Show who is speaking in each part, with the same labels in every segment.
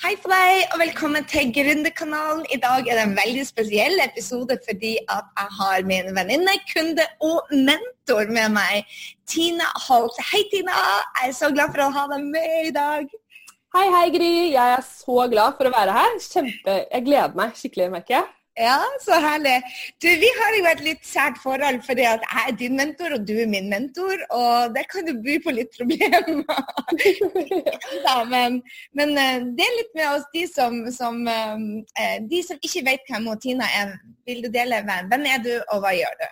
Speaker 1: Hei på deg, og velkommen til Gründerkanalen. I dag er det en veldig spesiell episode fordi at jeg har min venninne, kunde og mentor med meg, Tina Holt. Hei, Tina. Jeg er så glad for å ha deg med i dag.
Speaker 2: Hei, hei, Gry. Jeg er så glad for å være her. Kjempe, Jeg gleder meg skikkelig, merker jeg.
Speaker 1: Ja, så herlig. Du, vi har jo et litt sært forhold fordi jeg er din mentor, og du er min mentor. Og det kan jo by på litt problemer. ja, men, men, eh, del litt med oss, de som, som, eh, de som ikke vet hvem Tina er. Vil du dele hvem? Hvem er du, og hva gjør du?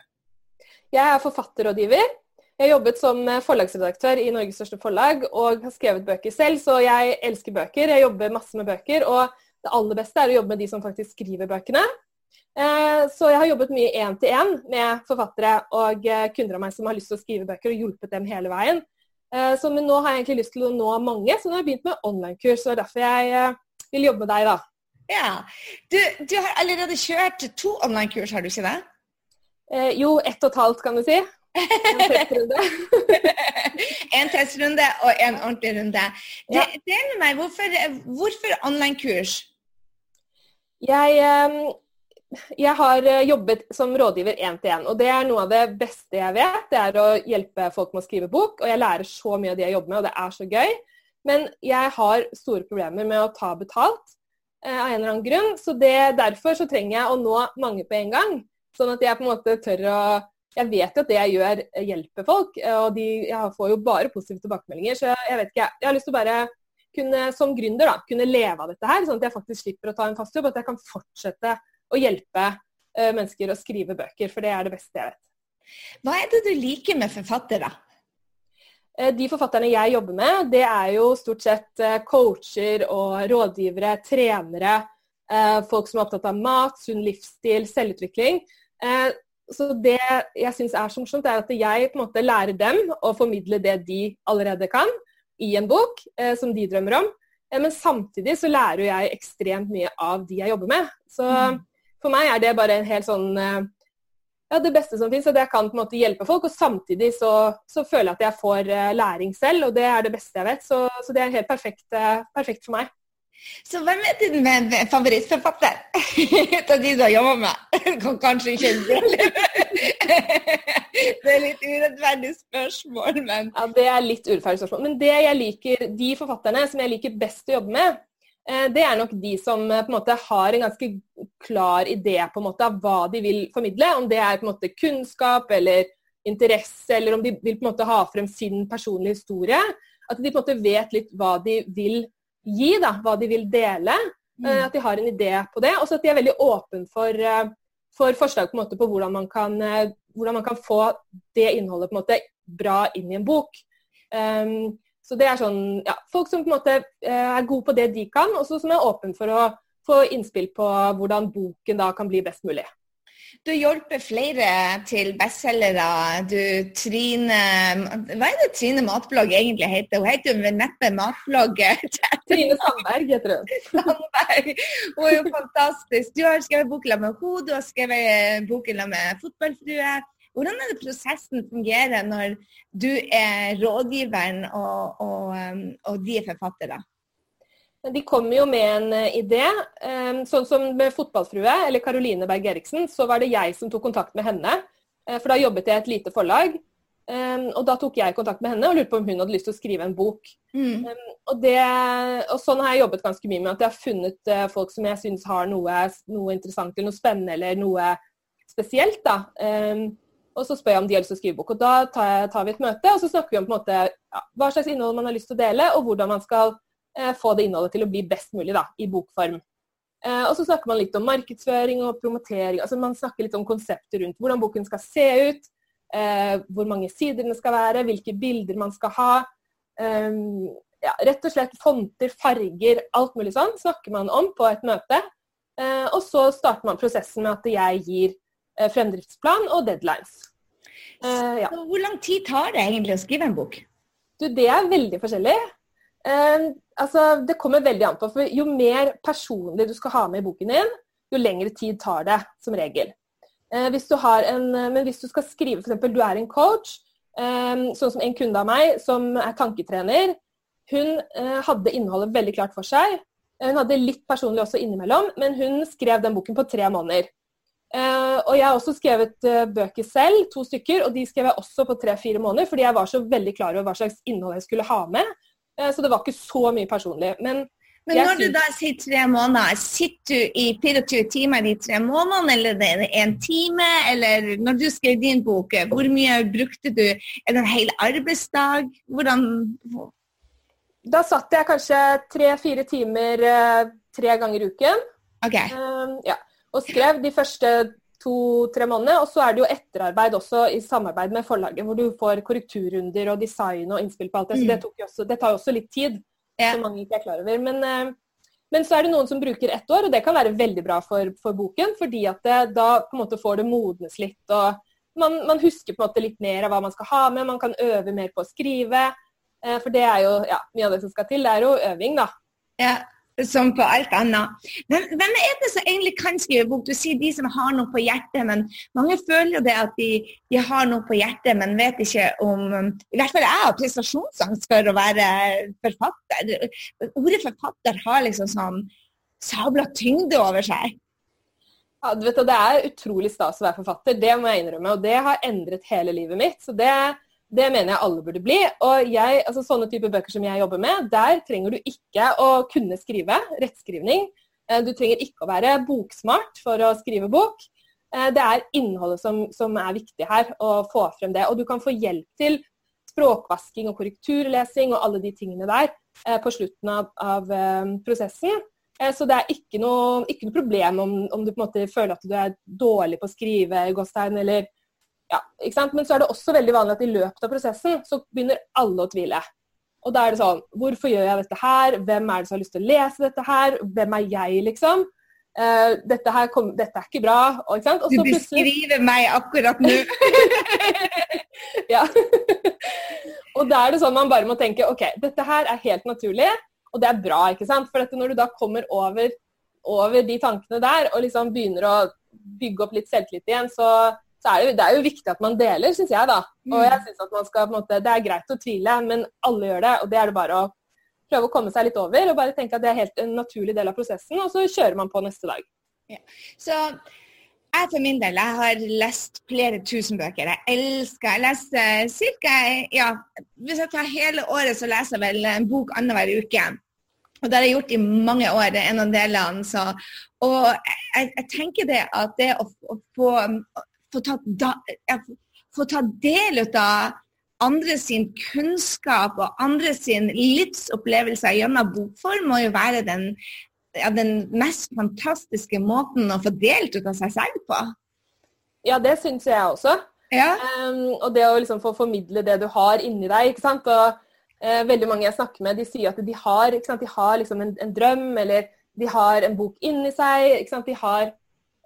Speaker 2: Jeg er forfatterrådgiver. Jeg har jobbet som forlagsredaktør i Norges største forlag og har skrevet bøker selv, så jeg elsker bøker. Jeg jobber masse med bøker. og det aller beste er å jobbe med de som faktisk skriver bøkene. Eh, så jeg har jobbet mye én-til-én med forfattere og eh, kunder av meg som har lyst til å skrive bøker, og hjulpet dem hele veien. Eh, så, men nå har jeg egentlig lyst til å nå mange, så nå har jeg begynt med online-kurs. og er derfor jeg vil jobbe med deg, da.
Speaker 1: Ja. Du, du har allerede kjørt to online-kurs, har du ikke det?
Speaker 2: Eh, jo, ett og et halvt, kan du si. En testrunde.
Speaker 1: en testrunde og en ordentlig runde. Ja. Del med meg, hvorfor, hvorfor online-kurs?
Speaker 2: Jeg jeg har eh, jobbet som rådgiver én til én, og det er noe av det beste jeg vet. Det er å hjelpe folk med å skrive bok, og jeg lærer så mye av det jeg jobber med, og det er så gøy. Men jeg har store problemer med å ta betalt eh, av en eller annen grunn. Så det, derfor så trenger jeg å nå mange på en gang. Sånn at jeg på en måte tør å Jeg vet jo at det jeg gjør, eh, hjelper folk. Og de, jeg får jo bare positive tilbakemeldinger. Så jeg vet ikke, jeg har lyst til å bare kunne, som gründer da, kunne leve av dette her, sånn at jeg faktisk slipper å ta en fast jobb. At jeg kan fortsette å hjelpe uh, mennesker å skrive bøker, for det er det beste jeg vet.
Speaker 1: Hva er det du liker med forfattere?
Speaker 2: Uh, de forfatterne jeg jobber med, det er jo stort sett uh, coacher og rådgivere, trenere, folk som er opptatt av mat, sunn livsstil, selvutvikling. Så det jeg syns er så morsomt, er at jeg på en måte lærer dem å formidle det de allerede kan i en bok som de drømmer om. Men samtidig så lærer jeg ekstremt mye av de jeg jobber med. Så mm for meg er det bare en helt sånn eh, ja, det beste som finnes. At jeg kan på en måte hjelpe folk, og samtidig så, så føler jeg at jeg får eh, læring selv. Og det er det beste jeg vet. Så, så det er helt perfekt, eh, perfekt, for meg.
Speaker 1: Så hvem er din favorittforfatter av de du har jobba med? Kan kanskje ikke Det er litt urettferdig spørsmål, men
Speaker 2: Ja, det er litt urettferdig spørsmål. Men det jeg liker, de forfatterne som jeg liker best å jobbe med, det er nok de som eh, på en måte har en ganske klar idé på en måte av hva de vil formidle. Om det er på en måte kunnskap eller interesse, eller om de vil på en måte ha frem sin personlige historie. At de på en måte vet litt hva de vil gi, da, hva de vil dele. Mm. Eh, at de har en idé på det. Og så at de er veldig åpne for, for, forslag på, en måte på hvordan, man kan, hvordan man kan få det innholdet på en måte bra inn i en bok. Um, så det er sånn, ja, Folk som på en måte eh, er gode på det de kan, og som er åpne for å få innspill på hvordan boken da kan bli best mulig.
Speaker 1: Du hjelper flere til bestselgere. Du Trine Hva er det Trine Matblogg egentlig heter? Hun heter jo neppe Matblogg.
Speaker 2: Trine Sandberg heter hun.
Speaker 1: Sandberg. Hun er jo fantastisk. Du har skrevet boken med henne, du har skrevet boken med Fotballfrue. Hvordan er det prosessen fungerer når du er rådgiveren og, og, um, og de er forfattere?
Speaker 2: De kommer jo med en eh, idé. Um, sånn som med Fotballfrue, eller Caroline Berg Eriksen, så var det jeg som tok kontakt med henne. Eh, for da jobbet jeg i et lite forlag. Um, og da tok jeg kontakt med henne og lurte på om hun hadde lyst til å skrive en bok. Mm. og, det, og, sånn har jeg jobbet ganske mye med at jeg har funnet uh, folk som jeg syns har noe, noe, interessant eller noe spennende eller noe spesielt. da. Og så spør jeg om de har lyst til å skrive bok. Og Da tar, jeg, tar vi et møte, og så snakker vi om måte, ja, hva slags innhold man har lyst til å dele, og hvordan man skal eh, få det innholdet til å bli best mulig da, i bokform. Eh, og så snakker man litt om markedsføring og promotering. altså Man snakker litt om konseptet rundt hvordan boken skal se ut, eh, hvor mange sider den skal være, hvilke bilder man skal ha. Um, ja, rett og slett fonter, farger, alt mulig sånn snakker man om på et møte. Eh, og så starter man prosessen med at jeg gir Eh, fremdriftsplan og deadlines.
Speaker 1: Uh, ja. Hvor lang tid tar det egentlig å skrive en bok?
Speaker 2: Du, det er veldig forskjellig. Uh, altså, det kommer veldig an på. for Jo mer personlig du skal ha med i boken din, jo lengre tid tar det som regel. Hvis en, men hvis du skal skrive, f.eks. du er en coach, sånn som en kunde av meg som er tanketrener. Hun hadde innholdet veldig klart for seg. Hun hadde litt personlig også innimellom, men hun skrev den boken på tre måneder. Uh, og jeg har også skrevet uh, bøker selv, to stykker, og de skrev jeg også på tre-fire måneder, fordi jeg var så veldig klar over hva slags innhold jeg skulle ha med. Uh, så det var ikke så mye personlig. Men,
Speaker 1: Men når du da sier tre måneder, sitter du i 24 timer i tre måneder, eller er det en time? Eller når du skrev din bok, hvor mye brukte du? Er det en hel arbeidsdag? Hvordan
Speaker 2: Da satt jeg kanskje tre-fire timer tre ganger i uken.
Speaker 1: Okay.
Speaker 2: ja og skrev de første to-tre månedene. Og så er det jo etterarbeid også i samarbeid med forlaget, hvor du får korrekturrunder og design og innspill på alt det. Så det, jo også, det tar jo også litt tid, ja. som mange ikke er klar over. Men, eh, men, så er det noen som bruker ett år, og det kan være veldig bra for, for boken. Fordi at det, da på en måte får det modnes litt. og man, man, husker på en måte litt mer av hva man skal ha med, man kan øve mer på å skrive. Eh, for det er jo ja, mye av det som skal til. Det er jo øving, da.
Speaker 1: Ja, som på alt annet. Hvem, hvem, er det som egentlig kan skrive bok? Du sier de som har noe på hjertet, men mange føler jo det at de, de har noe på hjertet, men vet ikke om I hvert fall jeg har prestasjonsangst for å være forfatter. Ordet forfatter har liksom sånn sabla tyngde over seg.
Speaker 2: Ja, du vet, Det er utrolig stas å være forfatter, det må jeg innrømme. Og det har endret hele livet mitt. så det det mener jeg alle burde bli. Og jeg, altså Sånne typer bøker som jeg jobber med, der trenger du ikke å kunne skrive rettskrivning. Eh, du trenger ikke å være boksmart for å skrive bok. Eh, det er innholdet som, som er viktig her, å få frem det. Og du kan få hjelp til språkvasking og korrekturlesing og alle de tingene der eh, på slutten av, av prosessen. Så det er ikke noe, ikke noe problem om, om, du på en måte føler at du er dårlig på å skrive, Gåstein, eller ja, ikke sant? Men så er det også veldig vanlig at i løpet av prosessen så begynner alle å tvile. Og da er det sånn Hvorfor gjør jeg dette her? Hvem er det som har lyst til å lese dette her? Hvem er jeg, liksom? Uh, dette, her kom, dette er ikke bra. Og, ikke
Speaker 1: sant? Og du beskriver meg akkurat nå.
Speaker 2: ja. og da er det sånn man bare må tenke OK, dette her er helt naturlig, og det er bra, ikke sant. For når du da kommer over, over de tankene der og liksom begynner å bygge opp litt selvtillit igjen, så så er det, det, er jo viktig at man deler, syns jeg, da. Og mm. jeg synes at man skal, på en måte, Det er greit å tvile, men alle gjør det. Og det er det bare å prøve å komme seg litt over og bare tenke at det er helt en naturlig del av prosessen, og så kjører man på neste dag.
Speaker 1: Ja. Så jeg for min del jeg har lest flere tusen bøker. Jeg elsker Jeg leser ca. Ja, hvis jeg tar hele året, så leser jeg vel en bok annenhver uke. Og det har jeg gjort i mange år, det er en av delene. Så, og jeg, jeg, tenker det at det å, å få få ta, da, få ta del av andre sin kunnskap og andre sin livsopplevelser gjennom bokform må jo være den, ja, den mest fantastiske måten å få delt ut av seg selv på.
Speaker 2: Ja, det syns jeg også.
Speaker 1: Ja.
Speaker 2: Um, og det å liksom få formidle det du har inni deg. ikke sant? Og uh, Veldig mange jeg snakker med, de sier at de har, de har liksom en, en, drøm, eller de har en bok inni seg. ikke sant? De har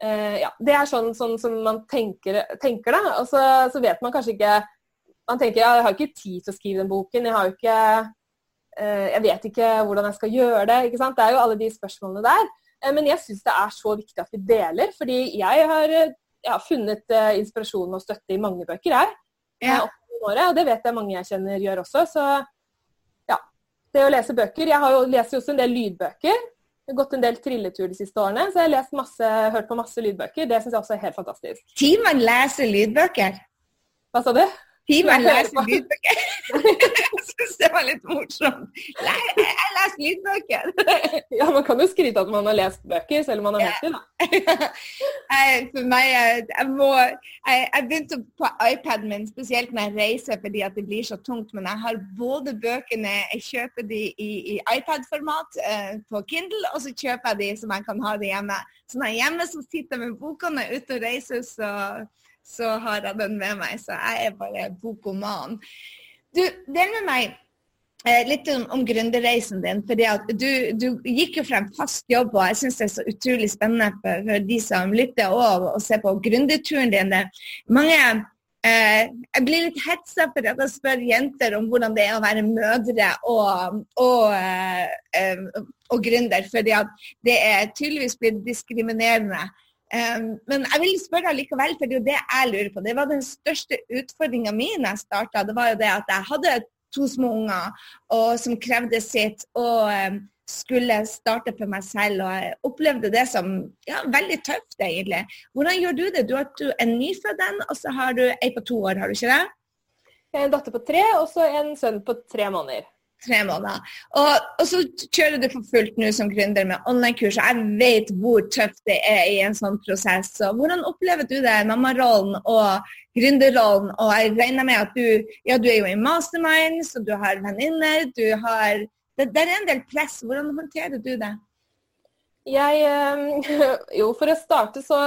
Speaker 2: Uh, ja, Det er sånn, sånn som man tenker, tenker da. Og så, så, vet man kanskje ikke Man tenker ja, jeg har ikke tid til å skrive den boken. Jeg har jo ikke uh, Jeg vet ikke hvordan jeg skal gjøre det. ikke sant? Det er jo alle de spørsmålene der. Uh, men jeg syns det er så viktig at vi deler. Fordi jeg har ja, funnet inspirasjon og støtte i mange bøker, her. Ja. Året, og det vet jeg mange jeg kjenner gjør også. Så ja. Det å lese bøker Jeg har jo, leser jo også en del lydbøker. Jeg har gått en del trilletur de siste årene, så jeg har lest masse, hørt på masse lydbøker. Det syns jeg også er helt fantastisk.
Speaker 1: Timen leser lydbøker?
Speaker 2: Hva sa du?
Speaker 1: Timen leser lydbøker. jeg syns det var litt morsomt. Nei, jeg leser lydbøker.
Speaker 2: ja, man kan jo skryte at man har lest bøker, selv om man har hørt dem, da.
Speaker 1: For meg, jeg må Jeg, jeg begynte på iPaden min, spesielt når jeg reiser fordi at det blir så tungt. Men jeg har både bøkene Jeg kjøper de i, i iPad-format eh, på Kindle, og så kjøper jeg de som jeg kan ha det hjemme. Så når jeg er hjemme, så sitter jeg med bokene ute og reiser, så så har jeg den med meg. Så jeg er bare bokoman. Du, del med meg eh, litt om, om gründerreisen din. fordi du, du, gikk jo frem fast jobb, og jeg syns det er så utrolig spennende for, for de som lytter og, og ser på gründerturen din. Mange eh, Jeg blir litt hetsa for at jeg spør jenter om hvordan det er å være mødre og, og, eh, og gründer, fordi det er tydeligvis blitt diskriminerende. Um, men jeg vil spørre deg likevel, for det er jo det jeg lurer på. Det var den største utfordringa mi da jeg starta. Det var jo det at jeg hadde to små unger og, som krevde sitt. Og um, skulle starte for meg selv, og jeg opplevde det som ja, veldig tøft, egentlig. Hvordan gjør du det? Du har en nyfødt en, og så har du ei på to år, har du ikke det?
Speaker 2: En datter på tre, og så en sønn på tre måneder
Speaker 1: tre måneder. Og, og, så kjører du for fullt nå som gründer med online-kurs, og jeg vet hvor tøft det er i en sånn prosess. Så hvordan opplever du det, mammarollen og gründerrollen? Og jeg regner med at du, ja, du er jo i mastermind, så du har venninner, du har det, det, er en del press. Hvordan håndterer du det?
Speaker 2: Jeg eh, Jo, for å starte så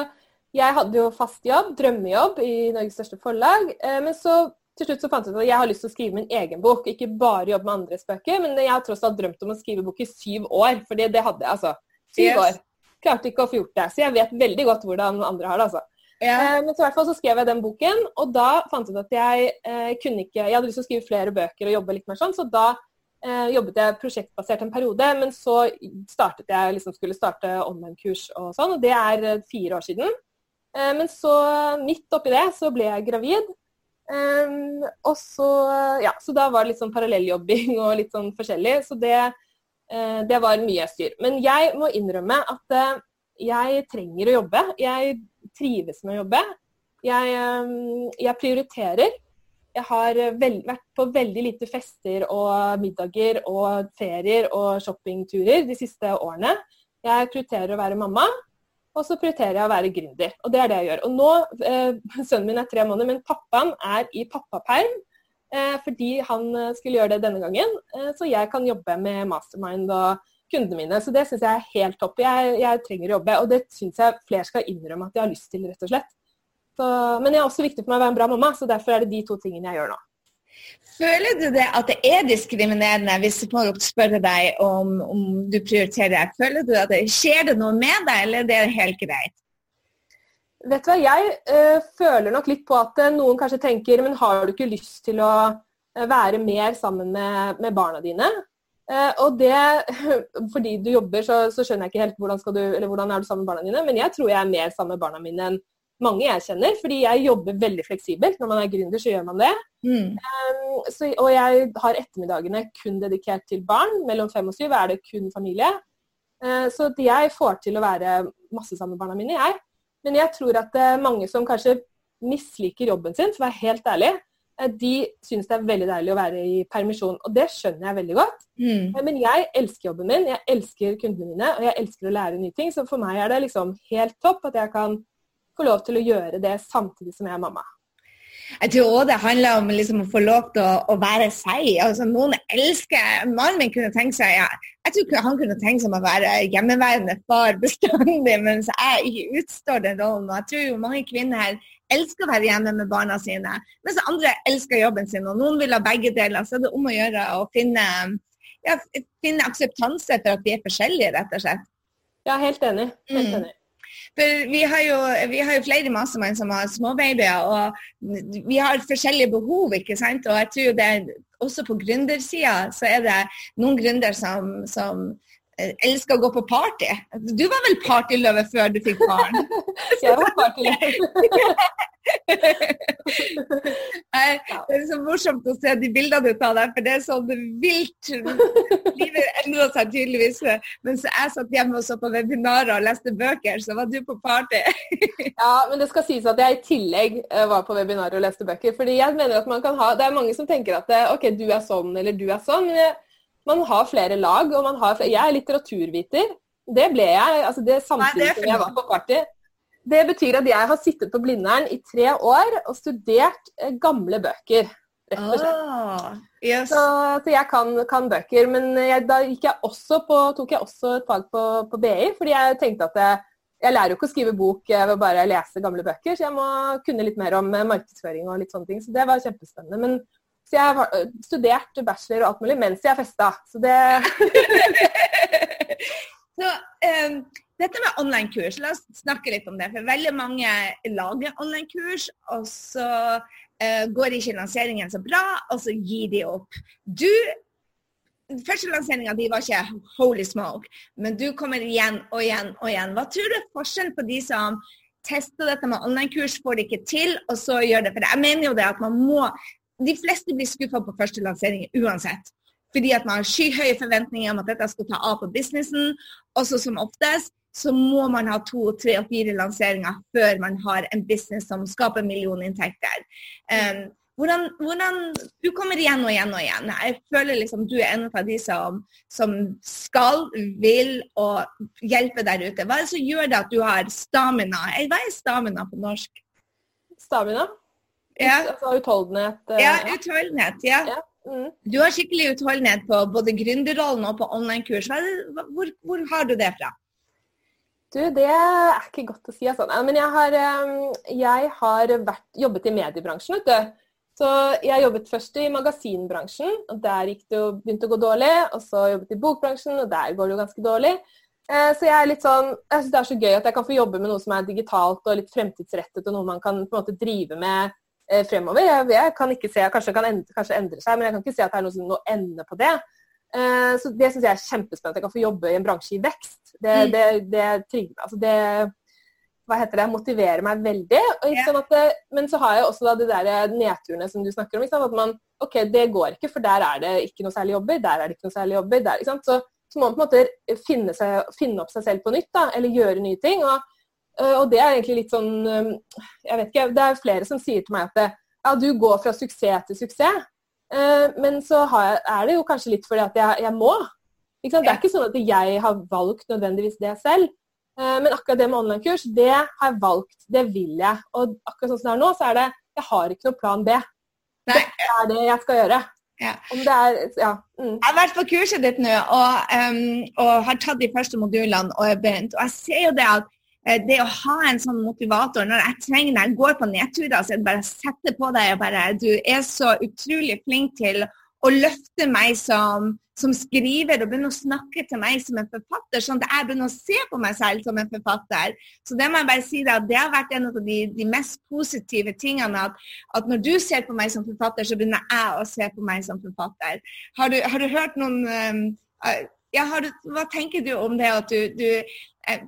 Speaker 2: Jeg hadde jo fast jobb, drømmejobb, i Norges største forlag. Eh, men så til slutt så fant jeg ut at jeg har lyst til å skrive min egen bok, ikke bare jobbe med andres bøker. Men jeg har tross alt drømt om å skrive bok i syv år, for det hadde jeg altså. Syv yes. år. Klarte ikke å få gjort det. Så jeg vet veldig godt hvordan andre har det, altså. Eh, men så, i hvert fall så skrev jeg den boken, og da fant jeg ut at jeg eh, kunne ikke Jeg hadde lyst til å skrive flere bøker og jobbe litt mer sånn, så da eh, jobbet jeg prosjektbasert en periode. Men så startet jeg liksom skulle starte online-kurs og sånn, og det er eh, fire år siden. Eh, men så, midt oppi det, så ble jeg gravid. Um, og så, ja, så da var det litt sånn parallelljobbing og litt sånn forskjellig. Så det, uh, det var mye styr. Men jeg må innrømme at uh, jeg trenger å jobbe. Jeg trives med å jobbe. Jeg, um, jeg prioriterer. Jeg har vel, vært på veldig lite fester og middager og ferier og shoppingturer de siste årene. Jeg prioriterer å være mamma. Og så prioriterer jeg å være gründer. Og det er det jeg gjør. Og nå, eh, Sønnen min er tre måneder, men pappaen er i pappaperm. Eh, fordi han eh, skulle gjøre det denne gangen. Eh, så jeg kan jobbe med mastermind og kundene mine. Så det syns jeg er helt topp. Jeg, jeg, trenger å jobbe. Og det syns jeg flere skal innrømme at de har lyst til, rett og slett. Så, men det er også viktig for meg å være en bra mamma, så derfor er det de to tingene jeg gjør nå.
Speaker 1: Føler du det at det er diskriminerende hvis folk spør deg om, om du prioriterer? Føler du at det skjer det noe med deg, eller er det helt greit?
Speaker 2: Vet du hva, Jeg øh, føler nok litt på at eh, noen kanskje tenker men har du ikke lyst til å eh, være mer sammen med, med barna dine? Uh, og det, Fordi du jobber, så, så, skjønner jeg ikke helt hvordan, du, hvordan er du sammen med barna dine. Men jeg tror jeg er mer sammen med barna mine enn mange jeg kjenner. Fordi jeg jobber veldig fleksibelt. Når man er gründer, så gjør man det. Mm. Um, så, og jeg har ettermiddagene kun dedikert til barn. Mellom fem og syv er det kun familie. Uh, så jeg får til å være masse sammen med barna mine, jeg. Men jeg tror at uh, mange som kanskje misliker jobben sin, for å være helt ærlig, uh, de syns det er veldig deilig å være i permisjon. Og det skjønner jeg veldig godt. Mm. Men jeg elsker jobben min, jeg elsker kundene mine, og jeg elsker å lære nye ting. Så for meg er det liksom helt topp at jeg kan få lov til å gjøre det samtidig som jeg er mamma.
Speaker 1: Jeg tror òg det handler om liksom å få lov til å, å være seg. Altså, noen elsker Mannen min kunne tenke seg ja, Jeg tror han kunne tenke seg å være hjemmeværende far bestandig, mens jeg ikke utstår den rollen. Jeg tror jo mange kvinner elsker å være hjemme med barna sine, mens andre elsker jobben sin. Og noen vil ha begge deler. Så er det om å gjøre å finne, ja, finne akseptanse for at vi er forskjellige, rett og slett.
Speaker 2: Ja, helt enig. Helt mm. enig.
Speaker 1: For vi har jo, vi har jo flere mastermenn som har småbabyer, og vi har forskjellige behov. ikke sant? Og jeg tror det også på gründersida så er det noen gründer som, som eh, elsker å gå på party. Du var vel partyløve før du fikk barn?
Speaker 2: jeg var partyløve.
Speaker 1: det er så morsomt å se de bildene du tar der, for det er sånn vilt. Livet endrer seg tydeligvis. Mens jeg satt hjemme og så på webinarer og leste bøker, så var du på party.
Speaker 2: ja, men det skal sies at jeg i tillegg eh, var på webinarer og leste bøker. fordi jeg mener at man kan ha, Det er mange som tenker at eh, OK, du er sånn eller du er sånn. men man har flere lag, og man har flere, jeg er litteraturviter. Det ble jeg altså det samtidig som jeg var på party. Det betyr at jeg har sittet på Blindern i tre år og studert eh, gamle bøker. Rett og slett. Ah, yes. så, så, jeg kan, kan bøker. Men jeg, da jeg på, tok jeg også et fag på, på, BI, fordi jeg tenkte at jeg, jeg lærer jo ikke å skrive bok ved å bare lese gamle bøker, så jeg må kunne litt mer om eh, markedsføring og litt sånne ting. Så det var kjempespennende. Men, så jeg har eh, studert bachelor og alt mulig mens jeg festa. Så det
Speaker 1: så, um dette med online-kurs, la oss snakke litt om det. For veldig mange lager online-kurs, og så uh, går ikke lanseringen så bra, og så gir de opp. Du Første lanseringa di var ikke holy smoke, men du kommer igjen og igjen og igjen. Hva tror du er forskjellen på de som tester dette med online-kurs, får det ikke til, og så gjør det? For jeg mener jo det at man må De fleste blir skuffa på første lansering uansett. fordi at man har skyhøye forventninger om at dette skal ta av på businessen. Også som oftest så må man ha to, tre og fire lanseringer før man har en business som skaper millioninntekter. Um, hvordan, hvordan, Du kommer igjen og igjen og igjen. Jeg føler liksom du er en av de som, som skal, vil og hjelpe der ute. Hva er det som gjør det at du har stamina? Hva er stamina på norsk?
Speaker 2: Stamina?
Speaker 1: Ja.
Speaker 2: Altså utholdenhet? Uh,
Speaker 1: ja, utholdenhet. ja. ja. Mm. Du har skikkelig utholdenhet på både gründerrollen og på online-kurs. Hvor, hvor, har du det fra?
Speaker 2: Du, det er ikke godt å si. Altså. Men jeg har, jeg har vært, jobbet i mediebransjen. vet du. Så jeg jobbet først i magasinbransjen, og der gikk det jo, begynte å gå dårlig. Og så jobbet i bokbransjen, og der går det jo ganske dårlig. Eh, så jeg er litt sånn, jeg syns det er så gøy at jeg kan få jobbe med noe som er digitalt og litt fremtidsrettet, og noe man kan på en måte drive med eh, fremover. Jeg, jeg, kan ikke se, Kanskje det kan endre, kanskje endre seg, men jeg kan ikke se at det er noe ende på det. Eh, så Det syns jeg er kjempespennende. Jeg kan få jobbe i en bransje i vekst. Det, mm. det, det, trigger, altså det hva heter det, motiverer meg veldig. Sånn at, men så har jeg også da de der nedturene som du snakker om. At man, ok, det går ikke, for der er det ikke noe særlig jobber. Der er det ikke noe særlig jobber. Der, så, så, må man på en måte finne, seg, finne, opp seg selv på nytt, da, eller gjøre nye ting. Og, og, det er egentlig litt sånn Jeg vet ikke, det er flere som sier til meg at det, ja, du går fra suksess til suksess. Men så jeg, er det jo kanskje litt fordi at jeg, jeg må. Det er ikke sånn at jeg har valgt nødvendigvis det selv. Eh, men akkurat det med online-kurs, det har jeg valgt. Det vil jeg. Og akkurat sånn som det er nå, så er det jeg har ikke noen plan B. Nei. Det er det jeg skal gjøre.
Speaker 1: Ja.
Speaker 2: Om det er, ja. Mm.
Speaker 1: Jeg har vært på kurset ditt nå og, um, og, har tatt de første modulene og begynt. Og jeg ser jo det at det å ha en sånn motivator når jeg trenger når jeg går på nedturer, så er det bare å sette på deg og bare Du er så utrolig flink til å løfte meg som som skriver og begynner å snakke til meg som en forfatter, sånn at jeg begynner å se på meg selv som en forfatter. Så det må jeg bare si at det har vært en av de, de mest positive tingene. At, at, når du ser på meg som forfatter, så begynner jeg å se på meg som forfatter. Har du, har du hørt noen um, ja, du, Hva tenker du om det at du, du uh,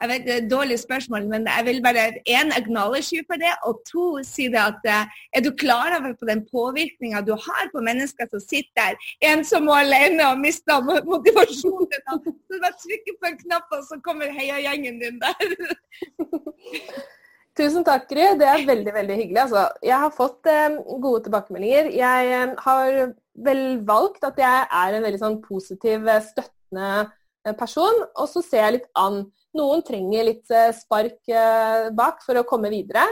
Speaker 1: jeg vet, det er et dårlig spørsmål, men jeg vil bare én acknowledge you for det, og to si det at eh, er du klar over på den påvirkninga du har på mennesker som sitter der ensomme og alene og mister motivasjonen? Så bare trykker på en knapp, og så kommer heiagjengen din der.
Speaker 2: Tusen takk, Gry. Det er veldig veldig hyggelig. Altså, jeg har fått eh, gode tilbakemeldinger. Jeg eh, har vel valgt at jeg er en veldig sånn positiv, eh, støttende person. Og så ser jeg litt an noen trenger litt eh, spark eh, bak for å komme videre.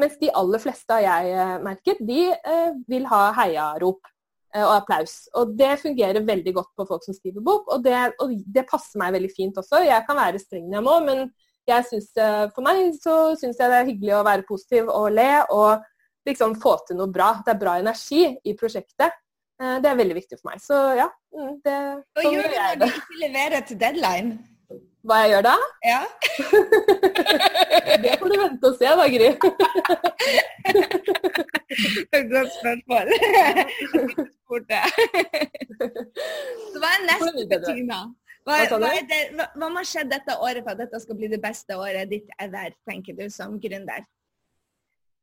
Speaker 2: Mens de aller fleste har jeg merker, merket, de vil ha heiarop og applaus. Og det fungerer veldig godt på folk som skriver bok, og det, og det passer meg veldig fint også. Jeg kan være streng når jeg må, men jeg synes, for meg så syns jeg det er hyggelig å være positiv og le og liksom få til noe bra. Det er bra energi i prosjektet. Det er veldig viktig for meg. Så ja. Mm, det,
Speaker 1: Hva sånn gjør du når du ikke leverer til deadline?
Speaker 2: Hva jeg gjør da?
Speaker 1: Ja.
Speaker 2: det får du vente og se da, Gry.
Speaker 1: Godt spørsmål. Så hva er neste ting, da? Hva, hva, det, hva, hva må skje dette året for at dette skal bli det beste året ditt ever, tenker du, som gründer?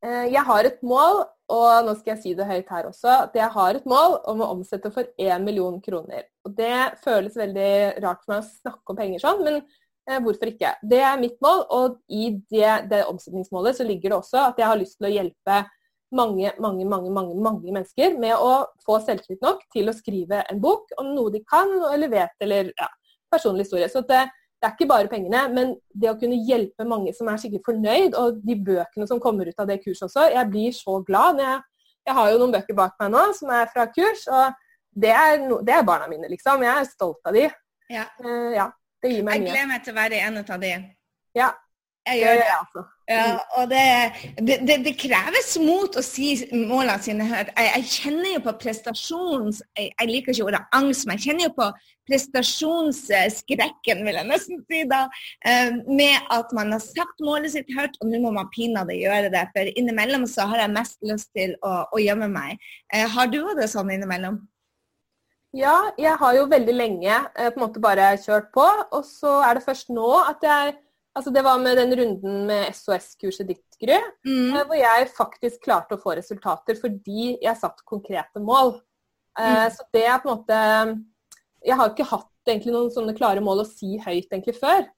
Speaker 2: Eh, jeg har et mål, og nå skal jeg si det høyt her også, at jeg har et mål om å omsette for 1 million kroner. Og Det føles veldig rart for meg å snakke om penger sånn, men eh, hvorfor ikke? Det er mitt mål, og i det, det, omsetningsmålet så ligger det også at jeg har lyst til å hjelpe mange, mange, mange, mange, mange mennesker med å få selvtillit nok til å skrive en bok om noe de kan eller vet, eller ja, personlig historie. Så det, det er ikke bare pengene, men det å kunne hjelpe mange som er skikkelig fornøyd, og de bøkene som kommer ut av det kurset også. Jeg blir så glad. Jeg, jeg, har jo noen bøker bak meg nå som er fra kurs, og det er, no, det er barna mine, liksom. Jeg er stolt av de.
Speaker 1: Ja.
Speaker 2: Uh, ja det gir meg
Speaker 1: mye. Jeg gleder meg til å være en av de.
Speaker 2: Ja,
Speaker 1: jeg gjør det. altså. Ja, og det, det, det, kreves mot å si målene sine høyt. Jeg, jeg, kjenner jo på prestasjons... Jeg, jeg, liker ikke ordet angst, men jeg kjenner jo på prestasjonsskrekken, vil jeg nesten si da. Eh, med at man har sagt målet sitt høyt, og nå må man pinadø gjøre det. For innimellom så har jeg mest lyst til å, å gjemme meg. Eh, har du det sånn innimellom?
Speaker 2: Ja, jeg har jo veldig lenge eh, på en måte bare kjørt på. Og så er det først nå at jeg Altså det var med den runden med SOS-kurset ditt, Gry, mm. Eh, hvor jeg faktisk klarte å få resultater fordi jeg satt konkrete mål. Mm. Så det er på en måte Jeg har ikke hatt egentlig noen sånne klare mål å si høyt egentlig før.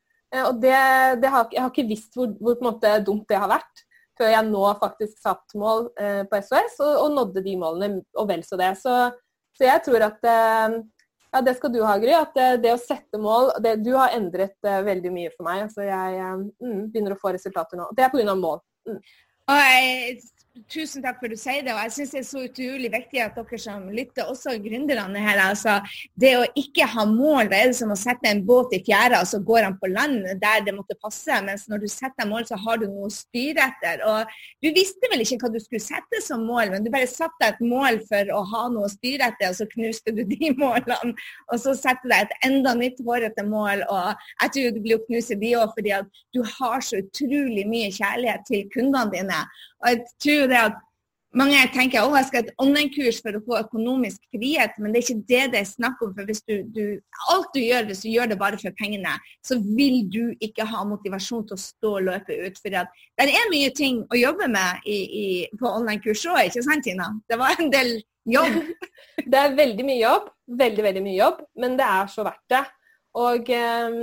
Speaker 2: Og det, det har, jeg har ikke visst hvor, hvor dumt det har vært før jeg nå faktisk satt mål eh, på SOS og, og, nådde de målene, og vel så det. Så, så jeg tror at eh, ja, det skal du ha, Gry. At det, det å sette mål det, Du har endret uh, veldig mye for meg. Så jeg mm, begynner å få resultater nå. Det er pga. mål. Mm.
Speaker 1: Og jeg Tusen takk for at du sier det. og Jeg syns det er så utrolig viktig at dere som lytter, også gründerne her, altså det å ikke ha mål, det er det som å sette en båt i fjæra, og så går han på land der det måtte passe. Mens når du setter mål, så har du noe å styre etter. Og du visste vel ikke hva du skulle sette som mål, men du bare satte et mål for å ha noe å styre etter, og så knuste du de målene. Og så setter du et enda nytt hårete mål, og jeg tror du blir å knuse de òg, fordi at du har så utrolig mye kjærlighet til kundene dine. Og jeg tror det at mange tenker at jeg skal ha et online-kurs for å få økonomisk frihet, men det er ikke det det er snakk om. for du, du, Alt du gjør, hvis du gjør det bare for pengene, så vil du ikke ha motivasjon til å stå og løpe ut. For det er mye ting å jobbe med i, i, på online-kurs òg, ikke sant Tina? Det var en del jobb.
Speaker 2: det er veldig mye jobb, veldig, veldig mye jobb, men det er så verdt det. Og ehm,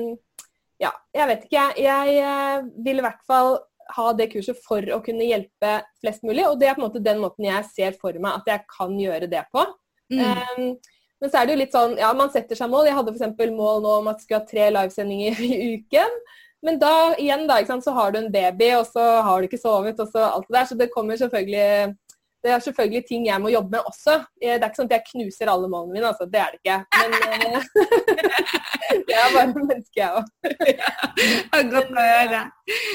Speaker 2: ja, jeg vet ikke. Jeg eh, vil i hvert fall ha det kurset for å kunne hjelpe flest mulig. Og det er på en måte den måten jeg ser for meg at jeg kan gjøre det på. Mm. Um, men så er det jo litt sånn, ja, man setter seg mål. Jeg hadde f.eks. mål nå om at jeg skulle ha tre livesendinger i uken. Men da igjen da, ikke sant, så har du en baby, og så har du ikke sovet, og så alt det der. Så det kommer selvfølgelig det er selvfølgelig ting jeg må jobbe med også. Det er ikke sånn at jeg knuser alle målene mine, altså. Det er det ikke. Men eh, jeg er bare menneske, jeg òg.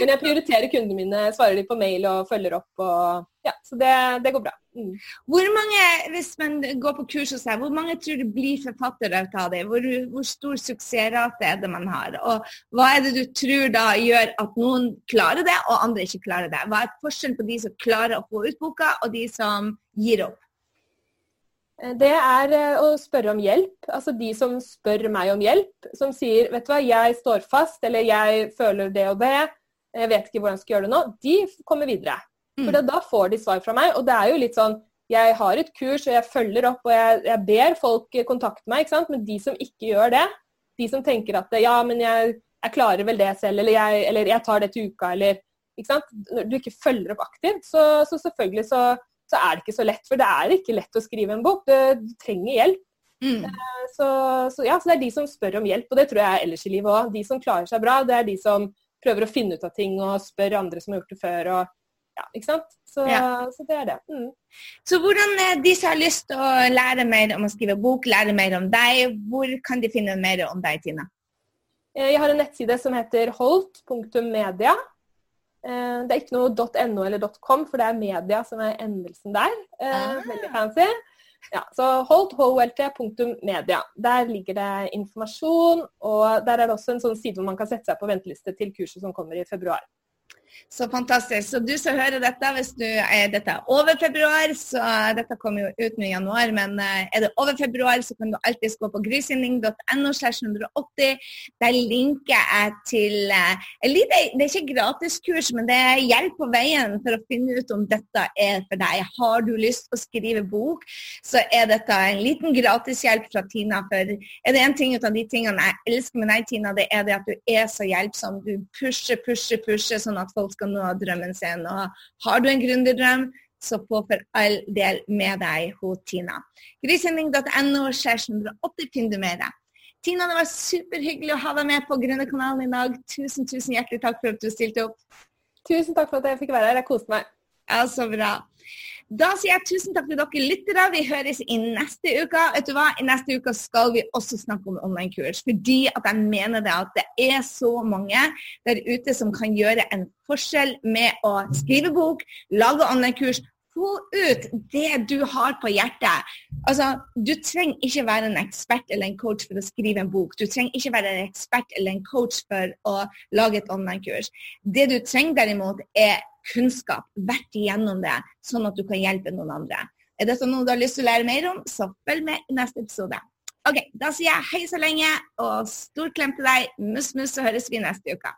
Speaker 2: Men jeg prioriterer kundene mine, svarer de på mail og følger opp. og ja, Så det, det går bra. Mm.
Speaker 1: Hvor mange, hvis man går på kurs hos deg, hvor mange tror du blir forfattere av det? Hvor, hvor stor suksessrate er det man har? Og hva er det du tror da gjør at noen klarer det, og andre ikke klarer det? Hva er forskjellen på de som klarer å få ut boka, og de som gir opp?
Speaker 2: Eh, det er eh, å spørre om hjelp. Altså de som spør meg om hjelp. Som sier vet du hva, jeg står fast, eller jeg føler det og det. Jeg vet ikke hvordan jeg skal gjøre det nå. De kommer videre. For mm. da får de svar fra meg. Og det er jo litt sånn Jeg har et kurs, og jeg følger opp, og jeg, jeg ber folk kontakte meg. ikke sant? Men de som ikke gjør det, de som tenker at ja, men jeg, jeg klarer vel det selv, eller jeg, eller jeg tar det til uka, eller ikke sant? Når du ikke følger opp aktivt, så, så selvfølgelig så, så, er det ikke så lett. For det er ikke lett å skrive en bok. Du, du trenger hjelp. Mm. Eh, så, så, ja, så det er de som spør om hjelp, og det tror jeg er ellers i livet òg. De som klarer seg bra, det er de som prøver å finne ut av ting og spør andre som har gjort det før. og ja, ikke sant? Så, ja. så det er det. Mm.
Speaker 1: Så hvordan eh, de som har lyst til å lære mer om å skrive bok, lære mer om deg, hvor kan de finne mer om deg, Tina?
Speaker 2: Eh, jeg har en nettside som heter holt.media. Eh, det er ikke noe .no eller .com, for det er media som er endelsen der. Ah. Veldig fancy. Ja, så holt.media. Der ligger det informasjon, og der er det også en sånn side hvor man kan sette seg på venteliste til kurset som kommer i februar.
Speaker 1: Så fantastisk. Så du som hører dette, hvis du er dette er over februar, så dette kommer jo ut nå i januar, men eh, er det over februar, så kan du alltid gå på grisinning.no. Der linker jeg til eh, lite, Det er ikke gratiskurs, men det er hjelp på veien for å finne ut om dette er for deg. Har du lyst til å skrive bok, så er dette en liten gratishjelp fra Tina. For er det en ting av de tingene jeg elsker med deg, Tina, det er det at du er så hjelpsom. Du pusher, pusher, pusher, sånn at folk skal nå drømmen sin. Og har du en gründerdrøm, så få for all del med deg hos Tina. Grisending.no 680 finner du deg. Tina, det var superhyggelig å ha deg med på Gründerkanalen i dag. Tusen, tusen hjertelig takk for at du stilte opp.
Speaker 2: Tusen takk for at jeg fikk være her. Jeg koste meg.
Speaker 1: Ja, så bra. Da sier jeg tusen takk til dere lyttere. Vi høres i neste uke. Vet du hva? I neste uke skal vi også snakke om online-kurs. Fordi at jeg mener det at det er så mange der ute som kan gjøre en forskjell med å skrive bok, lage online-kurs. Få ut det du har på hjertet. Altså, Du trenger ikke være en ekspert eller en coach for å skrive en bok. Du trenger ikke være en ekspert eller en coach for å lage et online-kurs. Det du trenger derimot, er kunnskap, vært igjennom det, sånn at du kan hjelpe noen andre. Er dette noe du har lyst til å lære mer om, så følg med i neste episode. Ok, Da sier jeg hei så lenge, og stor klem til deg. Mus, mus, så høres vi neste uke.